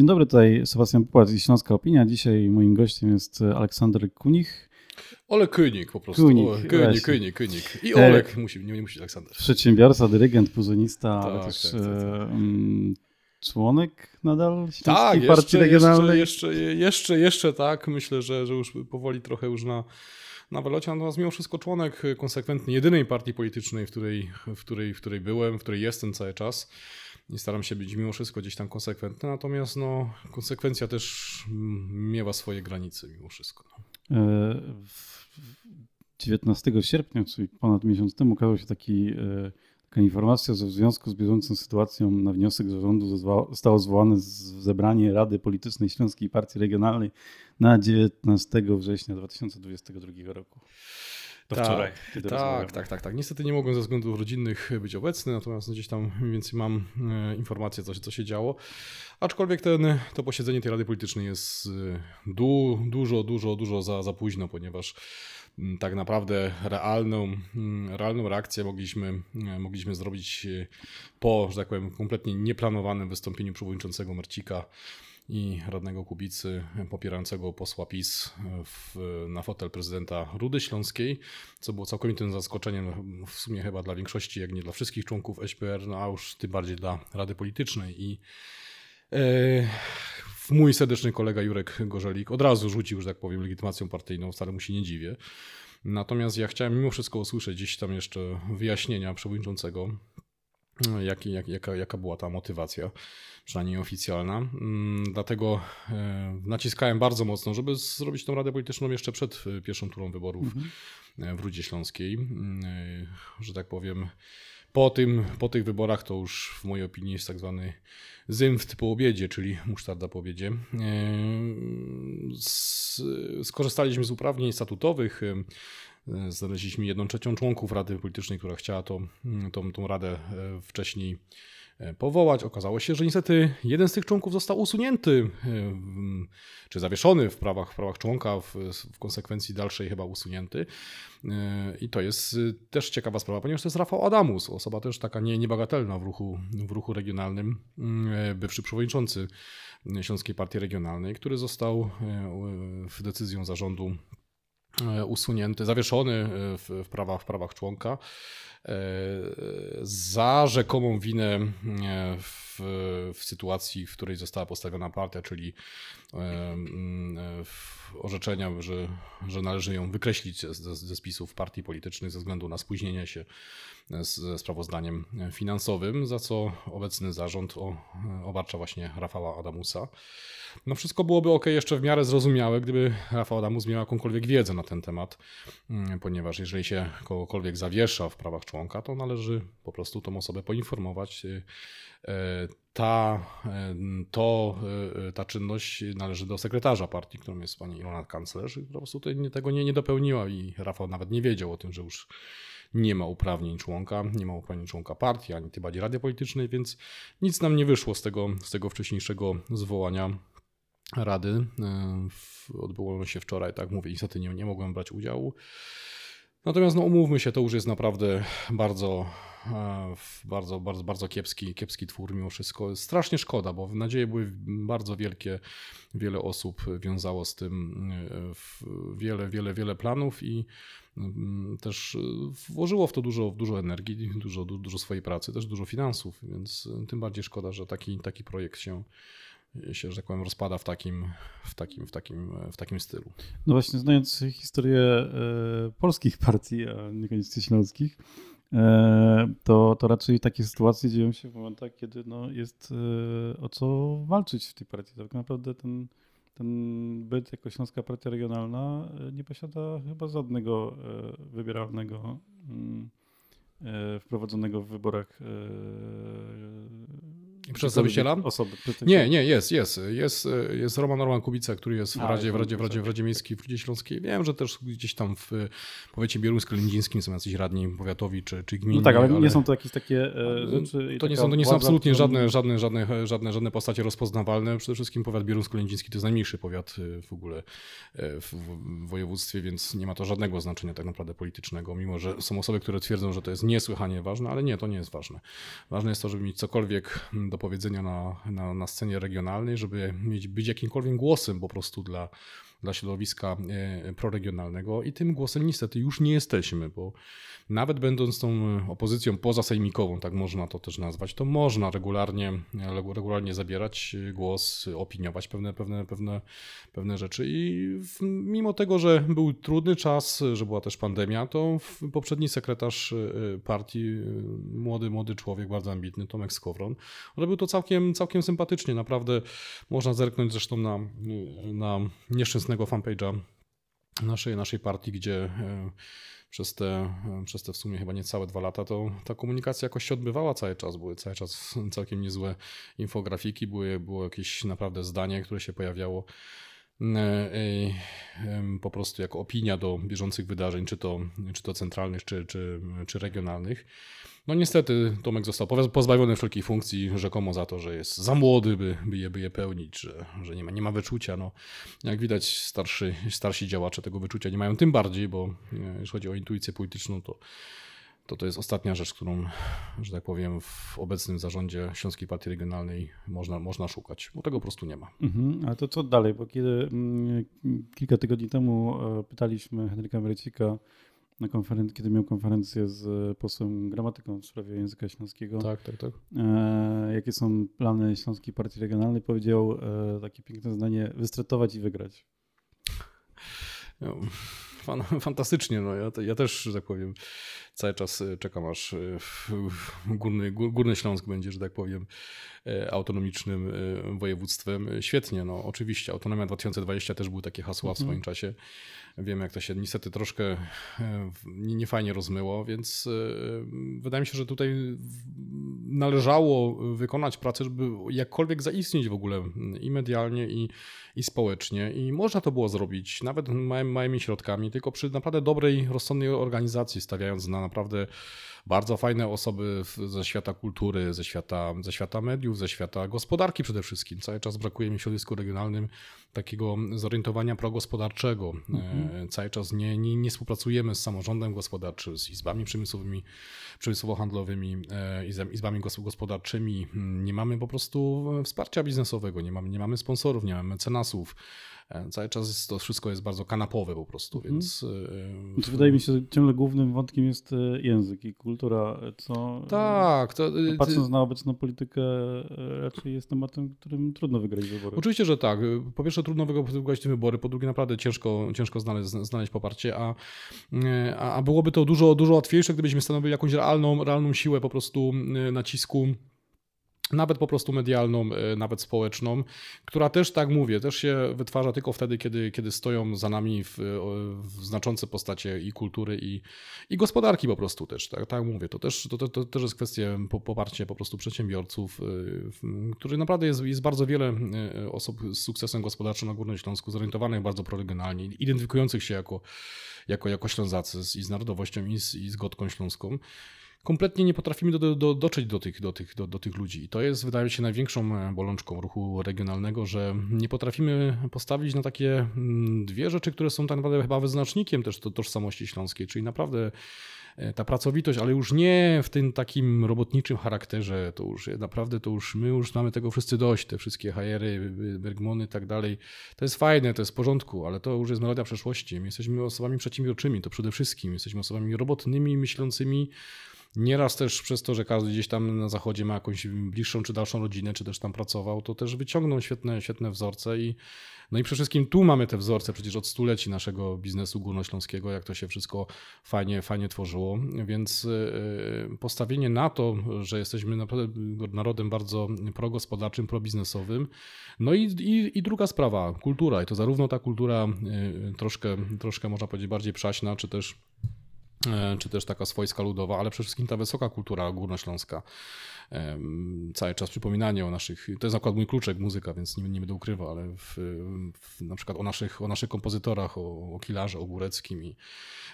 Dzień dobry, tutaj Sebastian Popłat i Śląska Opinia. Dzisiaj moim gościem jest Aleksander Kunich. Olek Kynik po prostu. Kunik, Kynik, Kynik, Kynik. I Olek, e, musi, nie, nie musi Aleksander. Przedsiębiorca, dyrygent, puzonista, tak, ale też tak, tak, tak. Um, członek nadal tak, Partii jeszcze, Regionalnej. Jeszcze, jeszcze, jeszcze, jeszcze tak. Myślę, że, że już powoli trochę już na na wylocie, natomiast mimo wszystko członek konsekwentny jedynej partii politycznej, w której, w której, w której byłem, w której jestem cały czas i staram się być mimo wszystko gdzieś tam konsekwentny, natomiast no, konsekwencja też miewa swoje granice mimo wszystko. No. 19 e, sierpnia, czyli ponad miesiąc temu, ukazał się taki, e, taka informacja, że w związku z bieżącą sytuacją na wniosek zarządu zostało zwołane zebranie Rady Politycznej Śląskiej Partii Regionalnej na 19 września 2022 roku. To tak, wczoraj. Tak, tak, tak, tak. Niestety nie mogłem ze względów rodzinnych być obecny, natomiast gdzieś tam mniej więcej mam e, informację, co, co się działo. Aczkolwiek ten, to posiedzenie tej Rady Politycznej jest e, du, dużo, dużo, dużo za, za późno, ponieważ mm, tak naprawdę realną, mm, realną reakcję mogliśmy, e, mogliśmy zrobić po, że tak powiem, kompletnie nieplanowanym wystąpieniu przewodniczącego Marcika i radnego Kubicy popierającego posła PiS w, na fotel prezydenta Rudy Śląskiej, co było całkowitym zaskoczeniem w sumie chyba dla większości, jak nie dla wszystkich członków SPR, no a już tym bardziej dla Rady Politycznej i e, mój serdeczny kolega Jurek Gorzelik od razu rzucił, że tak powiem, legitymacją partyjną, wcale mu się nie dziwię. Natomiast ja chciałem mimo wszystko usłyszeć gdzieś tam jeszcze wyjaśnienia przewodniczącego, jak, jak, jaka, jaka była ta motywacja przynajmniej oficjalna. Mm, dlatego e, naciskałem bardzo mocno, żeby zrobić tą radę polityczną jeszcze przed e, pierwszą turą wyborów mhm. E, w Rudzie Śląskiej. Mm, że tak powiem, po, tym, po tych wyborach to już w mojej opinii jest tak zwany zymft po obiedzie, czyli musztarda po obiedzie. Skorzystaliśmy z uprawnień statutowych. Znaleźliśmy jedną trzecią członków Rady Politycznej, która chciała to, mm, tą, tą radę wcześniej E, powołać. Okazało się, że niestety jeden z tych członków został usunięty, e, czy zawieszony w prawach, w prawach członka, w, w konsekwencji dalszej chyba usunięty. E, I to jest też ciekawa sprawa, ponieważ to jest Rafał Adamus, osoba też taka nie, niebagatelna w ruchu, w ruchu regionalnym, bywszy przewodniczący Śląskiej Partii Regionalnej, który został w decyzją zarządu usunięty, zawieszony w, w, prawach, w prawach członka. E, za rzekomą winę e, w, w, sytuacji, w której została postawiona partia, czyli e, orzeczenia, że, że należy ją wykreślić ze, ze spisów partii politycznych ze względu na spóźnienie się ze sprawozdaniem finansowym, za co obecny zarząd obarcza właśnie Rafała Adamusa. No wszystko byłoby ok jeszcze w miarę zrozumiałe, gdyby Rafał Adamus miał jakąkolwiek wiedzę na ten temat, mm, ponieważ jeżeli się kogokolwiek zawiesza w prawach członka, to należy po prostu tą osobę poinformować. Y, e, ta, e, to, ta czynność należy do sekretarza partii, którą jest pani Ilona Kanclerz, i po prostu tego nie, nie dopełniła i Rafał nawet nie wiedział o tym, że już nie ma uprawnień członka, nie ma uprawnień członka partii, ani tym bardziej Rady Politycznej, więc nic nam nie wyszło z tego, z tego wcześniejszego zwołania Rady. Odbyło ono się wczoraj, tak mówię, niestety nie, nie mogłem brać udziału. Natomiast no, umówmy się, to już jest naprawdę bardzo, e, bardzo, bardzo, bardzo kiepski, kiepski twór mimo wszystko. Strasznie szkoda, bo nadzieje były bardzo wielkie. Wiele osób wiązało z tym e, wiele, wiele, wiele planów i mm, też włożyło w to dużo, dużo energii, dużo, dużo swojej pracy, też dużo finansów, więc tym bardziej szkoda, że taki, taki projekt się się, że tak powiem, rozpada w takim, w takim, w takim, w takim stylu. No właśnie, znając historię e, polskich partii, a niekoniecznie śląskich, e, to, to raczej takie sytuacje dzieją się w momentach, kiedy no, jest e, o co walczyć w tej partii. Tak naprawdę ten, ten byt jako Śląska Partia Regionalna nie posiada chyba żadnego wybieralnego mm, wprowadzonego w wyborach Przedstawiciela? Osoby. Nie, nie, jest, jest. Jest, jest Roman Norman Kubica, który jest w Radzie, w Radzie, w Radzie, w Radzie Miejskiej w Rudzie Śląskiej. Wiem, że też gdzieś tam w powiecie bieruńsko-lędzińskim są jacyś radni powiatowi czy, czy gminni. No tak, ale, ale nie są to jakieś takie e, rzeczy. To nie są, to nie są absolutnie żadne, żadne, żadne, żadne, żadne postacie rozpoznawalne. Przede wszystkim powiat bieruńsko-lędziński to jest najmniejszy powiat e, w ogóle e, w województwie, więc nie ma to żadnego znaczenia tak naprawdę politycznego, mimo że są osoby, które twierdzą, że to jest niesłychanie ważne, ale nie, to nie jest ważne. Ważne jest to, żeby mieć cokolwiek do powiedzenia na, na, na scenie regionalnej, żeby mieć, być jakimkolwiek głosem po prostu dla, dla środowiska e, proregionalnego i tym głosem niestety już nie jesteśmy, bo nawet będąc tą opozycją pozasejmikową, tak można to też nazwać, to można regularnie, regularnie zabierać głos, opiniować pewne, pewne, pewne, pewne rzeczy i mimo tego, że był trudny czas, że była też pandemia, to poprzedni sekretarz e, partii, e, młody, młody człowiek, bardzo ambitny, Tomek Skowron, robił to całkiem, całkiem sympatycznie, naprawdę można zerknąć zresztą na, na nieszczęsnego fanpage'a naszej, naszej partii, gdzie e, przez te, przez te w sumie chyba niecałe dwa lata, to ta komunikacja jakoś się odbywała cały czas. Były cały czas całkiem niezłe infografiki, były, było jakieś naprawdę zdanie, które się pojawiało e, po prostu jako opinia do bieżących wydarzeń, czy to, czy to centralnych, czy, czy, czy regionalnych. No niestety Tomek został pozbawiony wszelkich funkcji rzekomo za to, że jest za młody, by, by, je, by je pełnić, że, że nie, ma, nie ma wyczucia. No, jak widać starszy, starsi działacze tego wyczucia nie mają tym bardziej, bo e, jeśli chodzi o intuicję polityczną, to to to jest ostatnia rzecz, którą, że tak powiem, w obecnym zarządzie Śląskiej Partii Regionalnej można, można szukać, bo tego po prostu nie ma. Mhm, ale to co dalej? Bo kiedy mm, kilka tygodni temu e, pytaliśmy Henryka Merycika, na konferencji, kiedy miał konferencję z posłem gramatyką w sprawie języka śląskiego. Tak, tak, tak. E, jakie są plany Śląskiej Partii Regionalnej? Powiedział e, takie piękne zdanie: wystretować i wygrać. No, fan, fantastycznie. No. Ja, ja też, że tak powiem, cały czas e, czekam, aż e, Górny, Górny Śląsk będzie, że tak powiem, e, autonomicznym województwem. Świetnie, no oczywiście. Autonomia 2020 też były takie hasła w mhm. swoim czasie. Wiem, jak to się niestety troszkę niefajnie rozmyło, więc wydaje mi się, że tutaj należało wykonać pracę, żeby jakkolwiek zaistnieć w ogóle i medialnie, i, i społecznie. I można to było zrobić, nawet małymi środkami, tylko przy naprawdę dobrej, rozsądnej organizacji, stawiając na naprawdę bardzo fajne osoby ze świata kultury, ze świata, ze świata mediów, ze świata gospodarki przede wszystkim. Cały czas brakuje mi w środowisku regionalnym takiego zorientowania progospodarczego. Mhm. E, cały czas nie, nie, nie, współpracujemy z samorządem gospodarczym, z izbami przemysłowymi, przemysłowo-handlowymi, e, izbami gospodarczymi. Nie mamy po prostu wsparcia biznesowego, nie mamy, nie mamy sponsorów, nie mamy mecenasów. E, cały czas to wszystko jest bardzo kanapowe po prostu, mhm. więc... Znaczy, wydaje mi się, że ciągle głównym wątkiem jest język i kultura, co... Tak. To, no, patrząc na obecną politykę raczej jest tematem, którym trudno wygrać wybory. Oczywiście, że tak. Po pierwsze trudno wygrać te wybory, po drugie naprawdę ciężko, ciężko znaleźć, znaleźć poparcie, a, a byłoby to dużo, dużo łatwiejsze, gdybyśmy stanowili jakąś realną, realną siłę po prostu nacisku nawet po prostu medialną, e, nawet społeczną, która też, tak mówię, też się wytwarza tylko wtedy, kiedy, kiedy stoją za nami w, w znaczące postacie i kultury, i, i gospodarki po prostu też, tak, tak mówię. To też, to, to, to też jest kwestia poparcia po prostu przedsiębiorców, e, których naprawdę jest, jest bardzo wiele e, osób z sukcesem gospodarczym na Górnym Śląsku, zorientowanych bardzo proregionalnie, identyfikujących się jako, jako, jako Ślązacy i z narodowością, i z, i z Gotką Śląską kompletnie nie potrafimy do, do, dotrzeć do tych, do, tych, do, do tych ludzi. I to jest, wydaje mi się, największą e, bolączką ruchu regionalnego, że nie potrafimy postawić na takie mm, dwie rzeczy, które są tak naprawdę chyba wyznacznikiem też to, tożsamości śląskiej, czyli naprawdę e, ta pracowitość, ale już nie w tym takim robotniczym charakterze, to już naprawdę, to już my już mamy tego wszyscy dość, te wszystkie hajery, bergmony i tak dalej. To jest fajne, to jest w porządku, ale to już jest melodia przeszłości. My jesteśmy osobami przedsiębiorczymi, to przede wszystkim. Jesteśmy osobami robotnymi, myślącymi, Nieraz też przez to, że każdy gdzieś tam na zachodzie ma jakąś bliższą czy dalszą rodzinę, czy też tam pracował, to też wyciągną świetne, świetne wzorce i no i przede wszystkim tu mamy te wzorce przecież od stuleci naszego biznesu górnośląskiego, jak to się wszystko fajnie, fajnie tworzyło, więc y, postawienie na to, że jesteśmy naprawdę narodem bardzo progospodarczym, probiznesowym. No i, i, i druga sprawa, kultura i to zarówno ta kultura y, troszkę, troszkę można powiedzieć bardziej przaśna, czy też czy też taka swojska ludowa, ale przede wszystkim ta wysoka kultura górnośląska. Cały czas przypominanie o naszych, to jest akurat mój kluczek muzyka, więc nie, nie będę ukrywał, ale w, w, na przykład o naszych, o naszych kompozytorach, o, o Kilarze, o Góreckim. I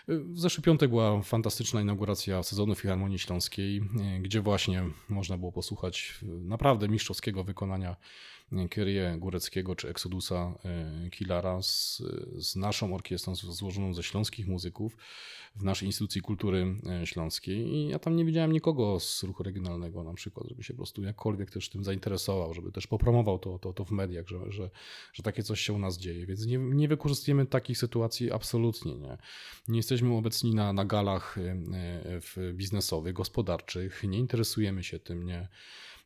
e, w zeszły piątek była fantastyczna inauguracja sezonu Filharmonii Śląskiej, e, gdzie właśnie można było posłuchać naprawdę mistrzowskiego wykonania Kyrie Góreckiego czy Exodusa Kilara z, z naszą orkiestrą złożoną ze śląskich muzyków w naszej instytucji kultury śląskiej. I ja tam nie widziałem nikogo z ruchu regionalnego na przykład, żeby się po prostu jakkolwiek też tym zainteresował, żeby też popromował to, to, to w mediach, że, że, że takie coś się u nas dzieje, więc nie, nie wykorzystujemy takich sytuacji absolutnie, nie. Nie jesteśmy obecni na, na galach biznesowych, gospodarczych, nie interesujemy się tym, nie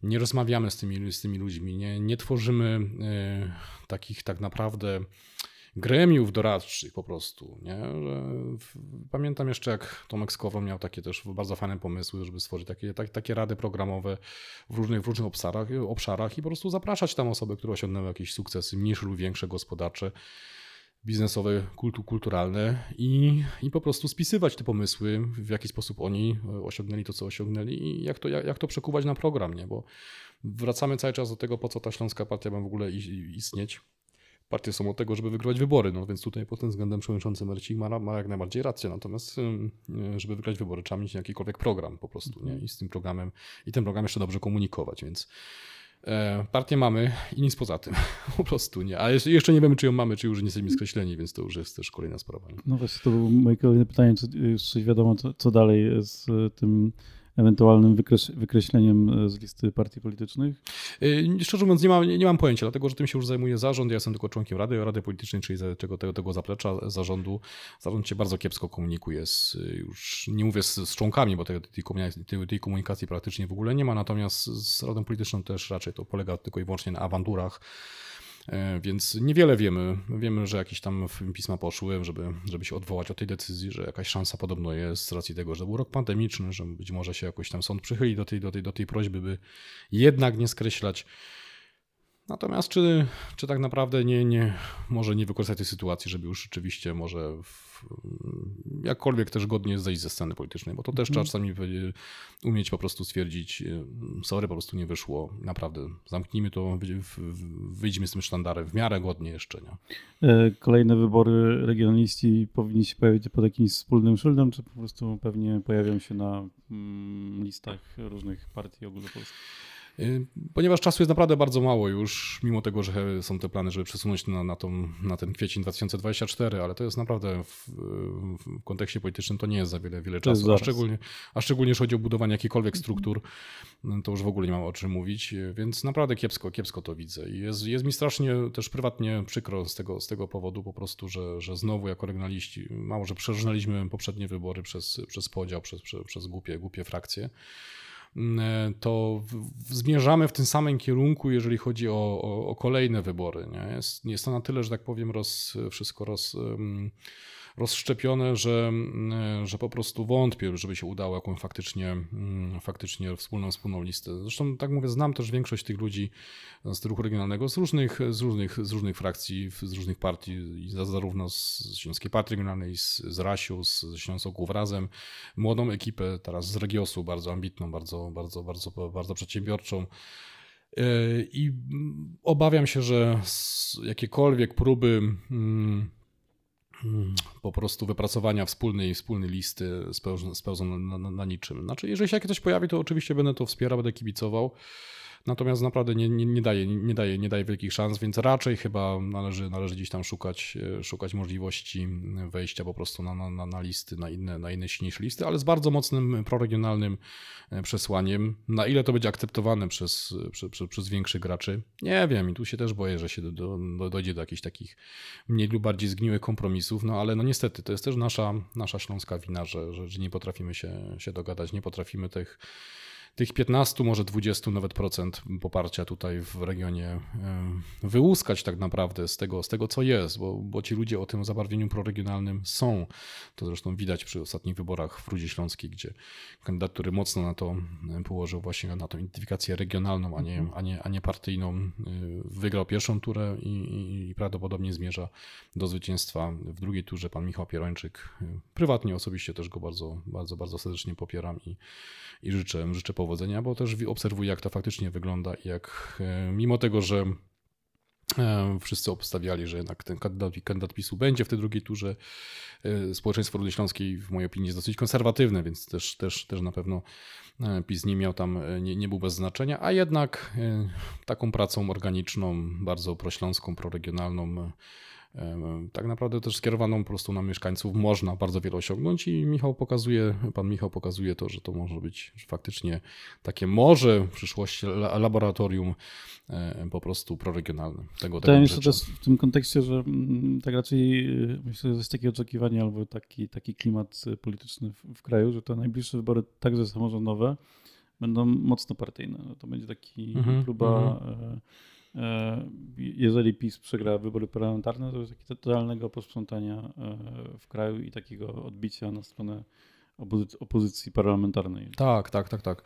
nie rozmawiamy z tymi, z tymi ludźmi, nie, nie tworzymy y, takich tak naprawdę gremiów doradczych po prostu. Nie? Że pamiętam jeszcze, jak Tomek Skowron miał takie też bardzo fajne pomysły, żeby stworzyć takie, tak, takie rady programowe w różnych, w różnych obszarach, obszarach i po prostu zapraszać tam osoby, które osiągnęły jakieś sukcesy, mniejsze lub większe gospodarcze biznesowe, kultu, kulturalne i, i po prostu spisywać te pomysły, w jaki sposób oni osiągnęli to, co osiągnęli i jak to, jak, jak to przekuwać na program, nie? bo wracamy cały czas do tego, po co ta Śląska Partia ma w ogóle istnieć. Partie są od tego, żeby wygrywać wybory, no więc tutaj pod tym względem przewodniczący Mercik ma, ma jak najbardziej rację, natomiast żeby wygrać wybory trzeba mieć jakikolwiek program po prostu nie? i z tym programem i ten program jeszcze dobrze komunikować, więc E, partię mamy i nic poza tym. Po prostu nie. A jeszcze nie wiemy, czy ją mamy, czy już nie jesteśmy skreśleni, więc to już jest też kolejna sprawa. No właśnie, to było moje kolejne pytanie, czy coś wiadomo, co dalej z tym ewentualnym wykreś, wykreśleniem e, z listy partii politycznych? E, szczerze mówiąc, nie mam, nie, mam pojęcia, dlatego że tym się już zajmuje zarząd. Ja jestem tylko członkiem Rady, Rady Politycznej, czyli tego, tego, tego zaplecza zarządu. Zarząd się bardzo kiepsko komunikuje z, już nie mówię z, z członkami, bo tej, tej, tej, komunikacji praktycznie w ogóle nie ma, natomiast z Radą Polityczną też raczej to polega tylko i wyłącznie na awanturach więc niewiele wiemy. Wiemy, że jakieś tam pisma poszły, żeby, żeby się odwołać od tej decyzji, że jakaś szansa podobno jest z racji tego, że był rok pandemiczny, że być może się jakoś tam sąd przychyli do tej, do tej, do tej prośby, by jednak nie skreślać Natomiast czy, czy tak naprawdę nie, nie, może nie wykorzystać tej sytuacji, żeby już rzeczywiście może w, jakkolwiek też godnie zejść ze sceny politycznej, bo to też trzeba czasami umieć po prostu stwierdzić, y, sorry, po prostu nie wyszło, naprawdę zamknijmy to, wyjdźmy z tym sztandarem w miarę godnie jeszcze. Nie? E, kolejne wybory regionaliści powinni się pojawić pod jakimś wspólnym szyldem, czy po prostu pewnie pojawią się na mm, listach różnych partii ogólnopolskich? Y, ponieważ czasu jest naprawdę bardzo mało już, mimo tego, że są te plany, żeby przesunąć na, na, tą, na ten kwiecień 2024, ale to jest naprawdę w, w kontekście politycznym to nie jest za wiele, wiele czasu, a szczególnie, a szczególnie jeśli chodzi o budowanie jakichkolwiek struktur, no to już w ogóle nie mam o czym mówić, więc naprawdę kiepsko, kiepsko to widzę. I jest, jest mi strasznie też prywatnie przykro z tego, z tego powodu po prostu, że, że znowu jako regionaliści, mało, że przeżnęliśmy poprzednie wybory przez, przez podział, przez, przez, przez głupie, głupie frakcje, to zmierzamy w tym samym kierunku, jeżeli chodzi o, o, o kolejne wybory. Nie? Jest, jest to na tyle, że tak powiem, roz, wszystko roz, rozszczepione, że, mm, że po prostu wątpię, żeby się udało jakąś faktycznie, mm, faktycznie wspólną, wspólną listę. Zresztą, tak mówię, znam też większość tych ludzi z ruchu regionalnego, z różnych, z różnych, z różnych frakcji, z różnych partii, zarówno z Śląskiej Partii Regionalnej, z, z Rasiu, z Ślązoków Razem, młodą ekipę teraz z Regiosu, bardzo ambitną, bardzo, bardzo, bardzo, bardzo przedsiębiorczą. E, I obawiam się, że jakiekolwiek próby mm, po prostu wypracowania wspólnej, wspólnej listy spełzą na, na, na, niczym. Znaczy, jeżeli się jakieś pojawi, to oczywiście będę to wspierał, będę kibicował. Natomiast naprawdę nie, nie, nie, daje, nie, daje, nie daje wielkich szans, więc raczej chyba należy, należy gdzieś tam szukać, e, szukać możliwości wejścia po prostu na, na, na listy, na inne, na inne silniejsze listy, ale z bardzo mocnym proregionalnym e, przesłaniem. Na ile to będzie akceptowane przez, przez, przez, przez większych graczy, nie wiem i tu się też boję, że się do, do, dojdzie do jakichś takich mniej lub bardziej zgniłych kompromisów, no ale no niestety to jest też nasza, nasza śląska wina, że, że, że nie potrafimy się, się dogadać, nie potrafimy tych tych 15, może 20 nawet procent poparcia tutaj w regionie e, wyłuskać tak naprawdę z tego, z tego co jest, bo, bo ci ludzie o tym zabarwieniu proregionalnym są. To zresztą widać przy ostatnich wyborach w Rudzie Śląskiej, gdzie kandydat, który mocno na to e, położył właśnie na tą identyfikację regionalną, a nie, mhm. a nie, a nie partyjną, e, wygrał pierwszą turę i, i, i prawdopodobnie zmierza do zwycięstwa w drugiej turze pan Michał Pierończyk. Prywatnie, osobiście też go bardzo, bardzo, bardzo serdecznie popieram i, i życzę, życzę powodzenia, bo też obserwuję, jak to faktycznie wygląda i jak e, mimo tego, że Wszyscy obstawiali, że jednak ten kandydat, kandydat PiSu będzie w tej drugiej turze. Społeczeństwo Rudy w mojej opinii jest dosyć konserwatywne, więc też, też, też na pewno PiS nie miał tam, nie, nie był bez znaczenia, a jednak taką pracą organiczną, bardzo prośląską, proregionalną tak naprawdę też skierowaną po prostu na mieszkańców można bardzo wiele osiągnąć i Michał pokazuje, pan Michał pokazuje to, że to może być faktycznie takie może w przyszłości laboratorium po prostu proregionalne. Tego, Wydaje mi się też w tym kontekście, że mm, tak raczej y, myślę, że jest takie oczekiwanie albo taki, taki klimat polityczny w, w kraju, że te najbliższe wybory, także samorządowe, będą mocno partyjne. To będzie taki -hmm, próba -hmm E, jeżeli PiS przegra wybory parlamentarne, to jest takie totalnego posprzątania e, w kraju i takiego odbicia na stronę opozycji parlamentarnej. Tak, tak, tak, tak.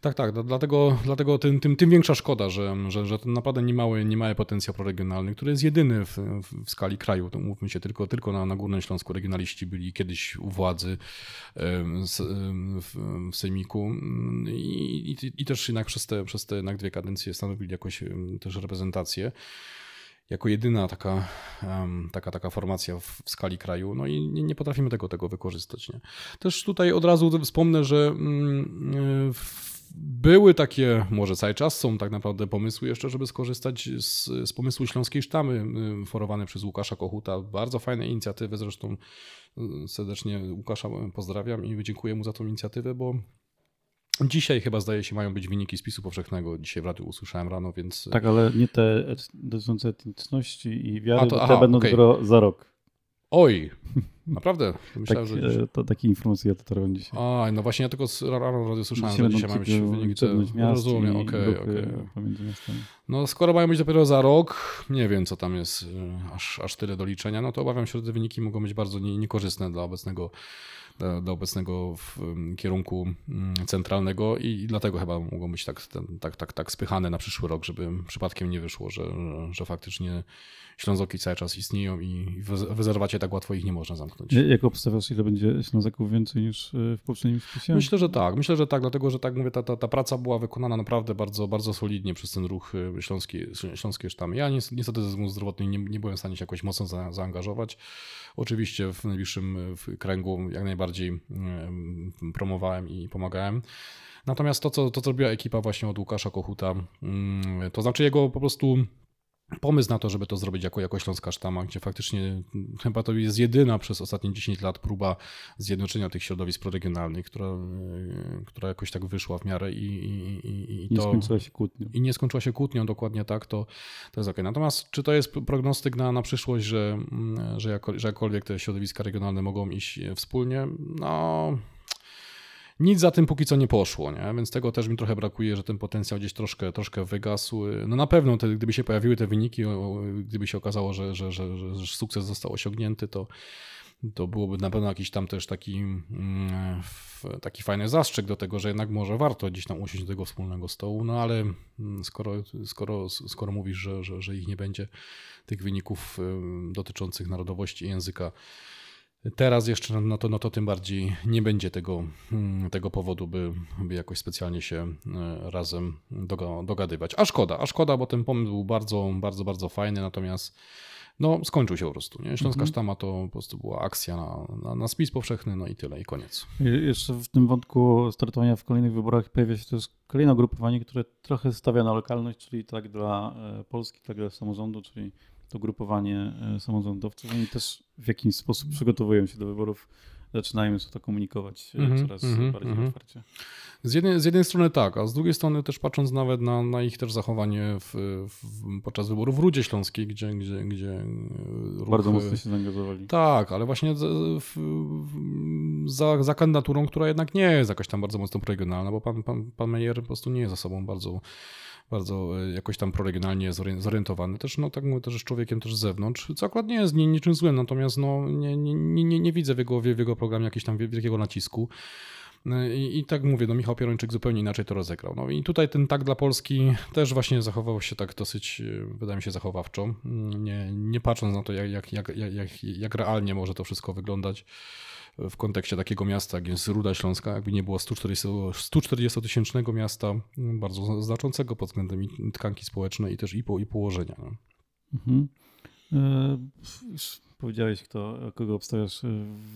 Tak, tak. Dlatego, dlatego tym, tym, tym większa szkoda, że, że, że ten naprawdę niemały, niemały potencjał proregionalny, który jest jedyny w, w skali kraju. To mówmy się, tylko, tylko na, na Górnym Śląsku regionaliści byli kiedyś u władzy w, w Sejmiku i, i, i, też jednak przez te, przez te jednak dwie kadencje stanowili jakoś też reprezentację jako jedyna taka, taka, taka formacja w, skali kraju, no i nie, nie, potrafimy tego, tego wykorzystać. Nie? Też tutaj od razu wspomnę, że mm, były takie, może cały czas są tak naprawdę pomysły jeszcze, żeby skorzystać z, z pomysłu Śląskiej Sztamy, y, forowane przez Łukasza Kochuta. Bardzo fajne inicjatywy, zresztą y, serdecznie Łukasza pozdrawiam i dziękuję mu za tą inicjatywę, bo Dzisiaj chyba zdaje się mają być wyniki spisu powszechnego. Dzisiaj w radiu usłyszałem rano, więc. Tak, ale nie te dotyczące etniczności i wiary, to, aha, te będą okay. dopiero za rok. Oj, naprawdę? Myślałem, tak, że To takie informacje ja to robię dzisiaj. A, no właśnie ja tylko rano radio słyszałem, dzisiaj że dzisiaj mają być wyniki. Te... Rozumiem, okej, okay, okay. No skoro mają być dopiero za rok, nie wiem co tam jest e, aż, aż tyle do liczenia, no to obawiam się, że te wyniki mogą być bardzo niekorzystne dla obecnego do obecnego kierunku mm, centralnego i dlatego chyba mogą być tak, tak, tak, tak spychane na przyszły rok, żeby przypadkiem nie wyszło, że, że faktycznie Ślązoki cały czas istnieją i w rezerwacie tak łatwo ich nie można zamknąć. Jak obstawiasz, ile będzie Ślązaków więcej niż e, w poprzednim spisie? Myślę, że tak. Myślę, że tak, dlatego że tak mówię, ta, ta, ta praca była wykonana naprawdę bardzo, bardzo solidnie przez ten ruch e, śląski, śląskie sztamy. Ja niestety ze względów zdrowotnych nie, nie byłem w stanie się jakoś mocno za, zaangażować. Oczywiście w najbliższym e, kręgu jak najbardziej promowałem i pomagałem. Natomiast to, co, to, co robiła ekipa właśnie od Łukasza Kochuta, mm, to znaczy jego po prostu pomysł na to, żeby to zrobić jako, jako Śląska Sztama, gdzie faktycznie chyba to jest jedyna przez ostatnie 10 lat próba zjednoczenia tych środowisk proregionalnych, która, e, która jakoś tak wyszła w miarę i, i, i, i nie to, skończyła się kłótnią. I nie skończyła się kłótnią, dokładnie tak, to, to jest ok. Natomiast czy to jest prognostyk na, na przyszłość, że, że, jako, że jakkolwiek te środowiska regionalne mogą iść wspólnie? No nic za tym póki co nie poszło, nie? więc tego też mi trochę brakuje, że ten potencjał gdzieś troszkę, troszkę wygasł. No na pewno, te, gdyby się pojawiły te wyniki, gdyby się okazało, że, że, że, że sukces został osiągnięty, to, to byłoby na pewno jakiś tam też taki, mm, taki fajny zastrzyk do tego, że jednak może warto gdzieś tam usiąść do tego wspólnego stołu, no ale mm, skoro, skoro, skoro mówisz, że, że, że ich nie będzie, tych wyników dotyczących narodowości i języka, Teraz jeszcze no to, no to tym bardziej nie będzie tego, hmm, tego powodu, by, by jakoś specjalnie się e, razem dogadywać. A szkoda, a szkoda, bo ten pomysł był bardzo, bardzo, bardzo fajny, natomiast no, skończył się po prostu. Nie? Śląska mhm. Sztama to po prostu była akcja na, na, na, spis powszechny, no i tyle, i koniec. I jeszcze w tym wątku startowania w kolejnych wyborach pojawia się też kolejne ugrupowanie, które trochę stawia na lokalność, czyli tak dla e, Polski, tak dla samorządu, czyli to grupowanie e, samorządowców. Oni też w jakiś sposób przygotowują się do wyborów, zaczynają już to komunikować mm -hmm, coraz mm -hmm, bardziej mm -hmm. otwarcie. Z jednej, z jednej strony tak, a z drugiej strony też patrząc nawet na, na ich też zachowanie w, w, podczas wyborów w Rudzie Śląskiej, gdzie, gdzie, gdzie ruch, Bardzo mocno się zaangażowali. Tak, ale właśnie w, za, za kandydaturą, która jednak nie jest jakaś tam bardzo mocno regionalna, bo pan, pan, pan Meyer po prostu nie jest za sobą bardzo bardzo e, jakoś tam proregionalnie zorientowany. Też, no tak mówię, też jest człowiekiem też z zewnątrz, co akurat nie jest niczym złym, natomiast no, nie, nie, nie, nie widzę w jego, w jego programie jakiegoś tam wielkiego nacisku. No I, I, tak mówię, no Michał Pierończyk zupełnie inaczej to rozegrał. No i tutaj ten tak dla Polski też właśnie zachował się tak dosyć, e, wydaje mi się, zachowawczo. Nie, nie patrząc na to, jak, jak, jak, jak, jak realnie może to wszystko wyglądać w kontekście takiego miasta, jak jest Ruda Śląska, jakby nie było 140-tysięcznego miasta, bardzo znaczącego pod względem tkanki społecznej i też i, po, i położenia. Mhm. E, powiedziałeś, kto, kogo obstawiasz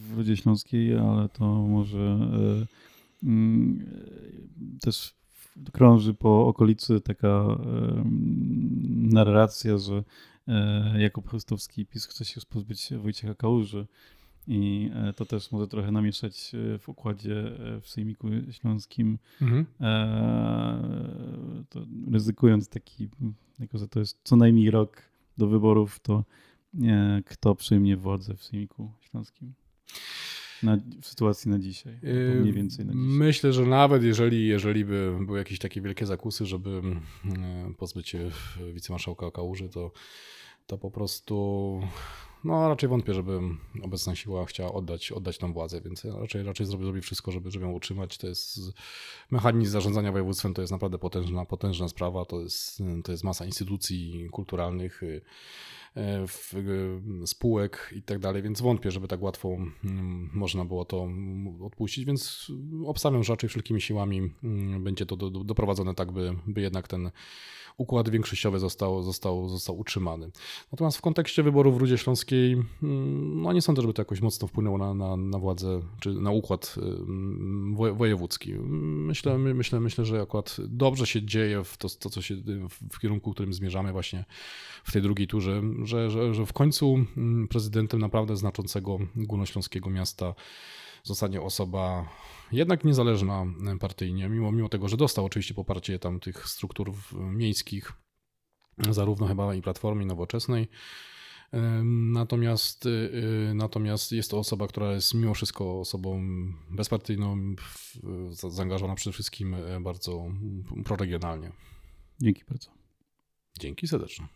w Rudzie Śląskiej, ale to może e, mm, też krąży po okolicy taka e, narracja, że e, Jakub Chrostowski PiS chce się pozbyć Wojciecha Kałuży i e, to też może trochę namieszać e, w układzie e, w Sejmiku Śląskim, Mhm. to ryzykując taki, jako że to jest co najmniej rok do wyborów, to nie, kto przyjmie władzę w Sejmiku Śląskim na, w sytuacji na dzisiaj, mniej więcej na dzisiaj. Myślę, że nawet jeżeli, jeżeli by były jakieś takie wielkie zakusy, żeby e, pozbyć się wicemarszałka Kałuży, to, to po prostu no raczej wątpię, żeby obecna siła chciała oddać, oddać tą władzę, więc raczej, raczej zrobi, zrobi wszystko, żeby, żeby ją utrzymać. To jest mechanizm zarządzania województwem, to jest naprawdę potężna, potężna sprawa, to jest, to jest masa instytucji kulturalnych, y, y, spółek i tak dalej, więc wątpię, żeby tak łatwo mm, można było to odpuścić, więc obstawiam, że raczej wszelkimi siłami mm, będzie to do, do, doprowadzone tak, by, by jednak ten układ większościowy został, został, został utrzymany. Natomiast w kontekście wyborów w Rudzie Śląskiej, mm, no nie sądzę, żeby to jakoś mocno wpłynęło na, na, na władzę, czy na układ mm, woje- wojewódzki. Myślę, my- myślę, myślę, że akurat dobrze się dzieje w to, to co się w kierunku, w którym zmierzamy właśnie w tej drugiej turze, że, że, że w końcu mm, prezydentem naprawdę znaczącego górnośląskiego miasta zostanie osoba jednak niezależna partyjnie, mimo, mimo tego, że dostał oczywiście poparcie tam tych struktur w- miejskich, zarówno chyba i Platformy, i Nowoczesnej. Natomiast, y, y, natomiast jest to osoba, która jest mimo wszystko osobą bezpartyjną, w- za- zaangażowana przede wszystkim y, bardzo proregionalnie. Dzięki bardzo. Dzięki serdecznie.